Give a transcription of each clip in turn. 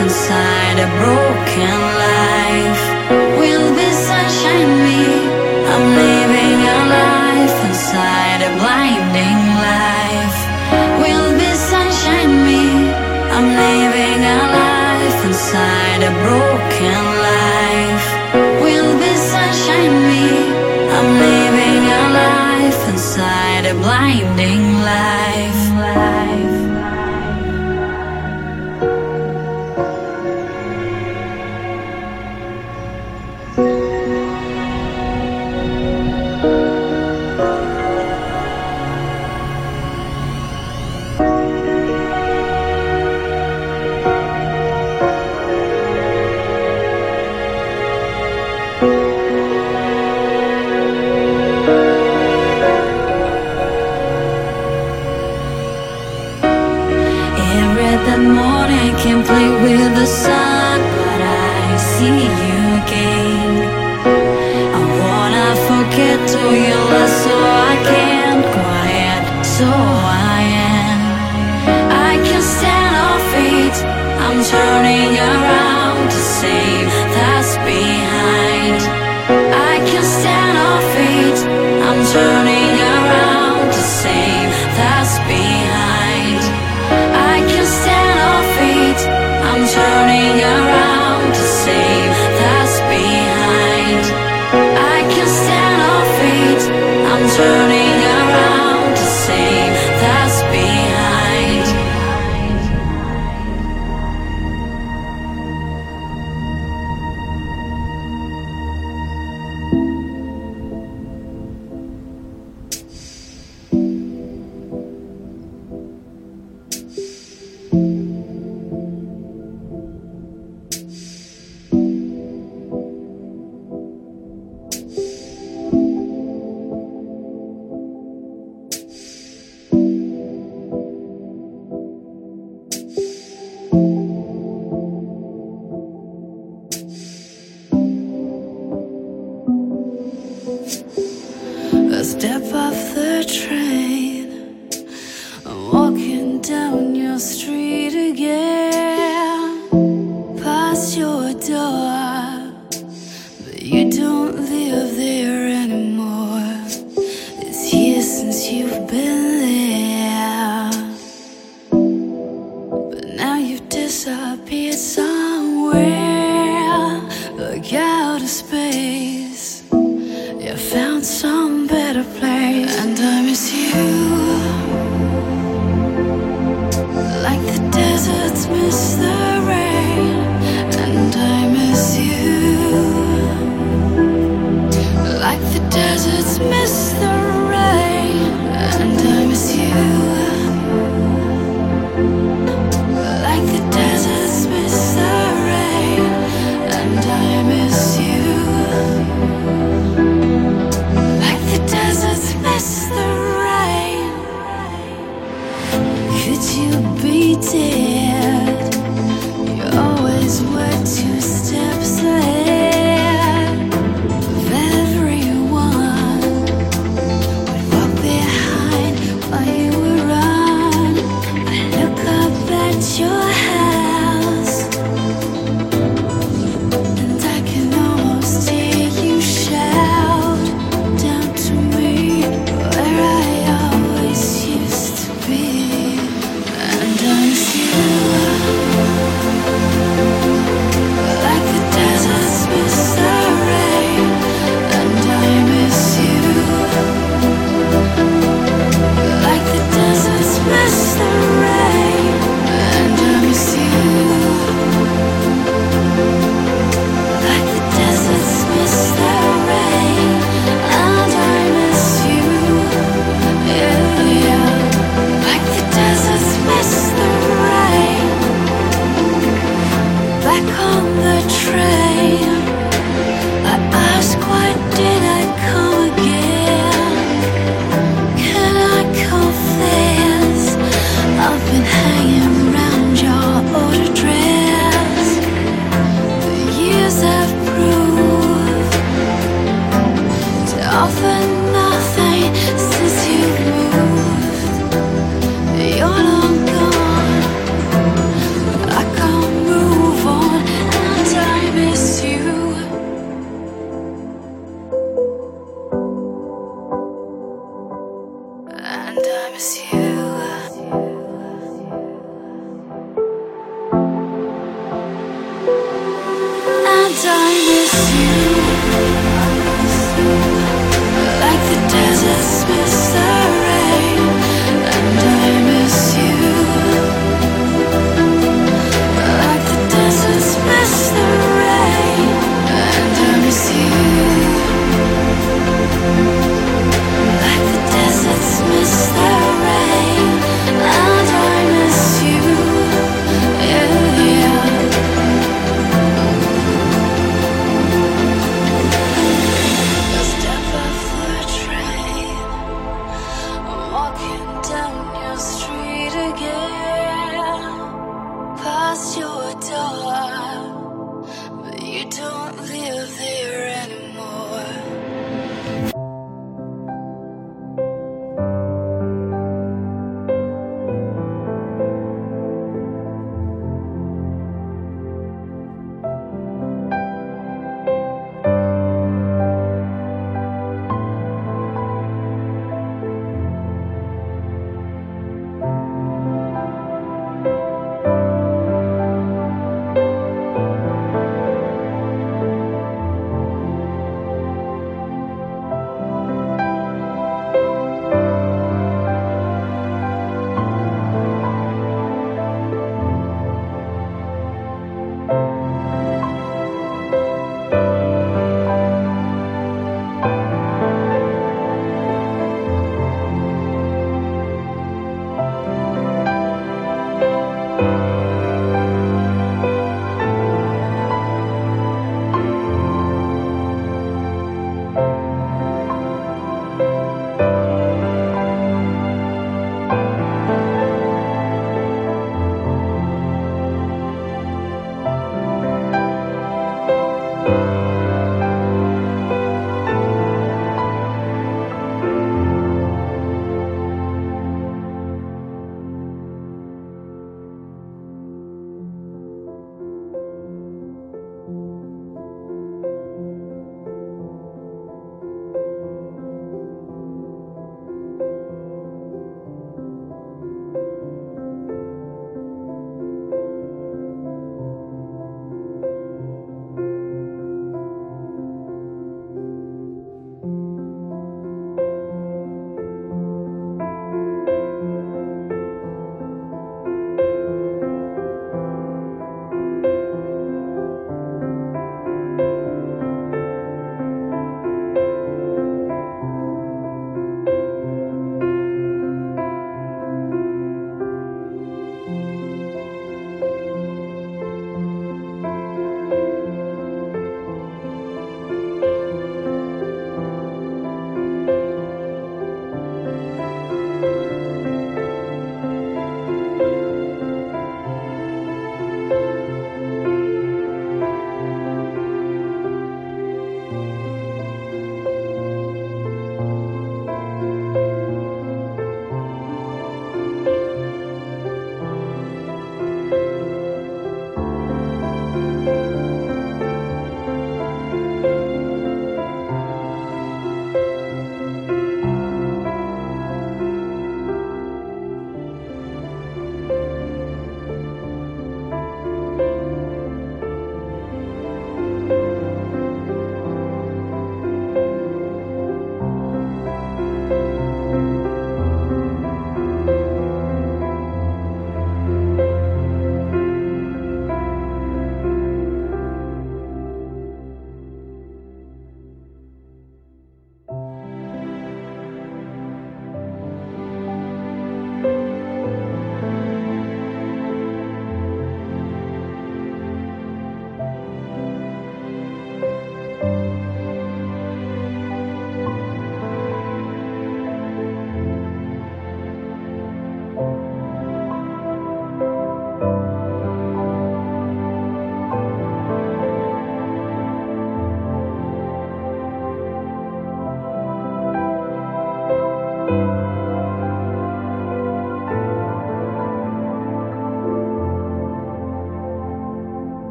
inside a broken life. Will be sunshine me? I'm living a life inside a blinding life. Will be sunshine me? I'm living a life inside a broken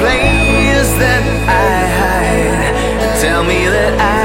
place that I hide. Tell me that I,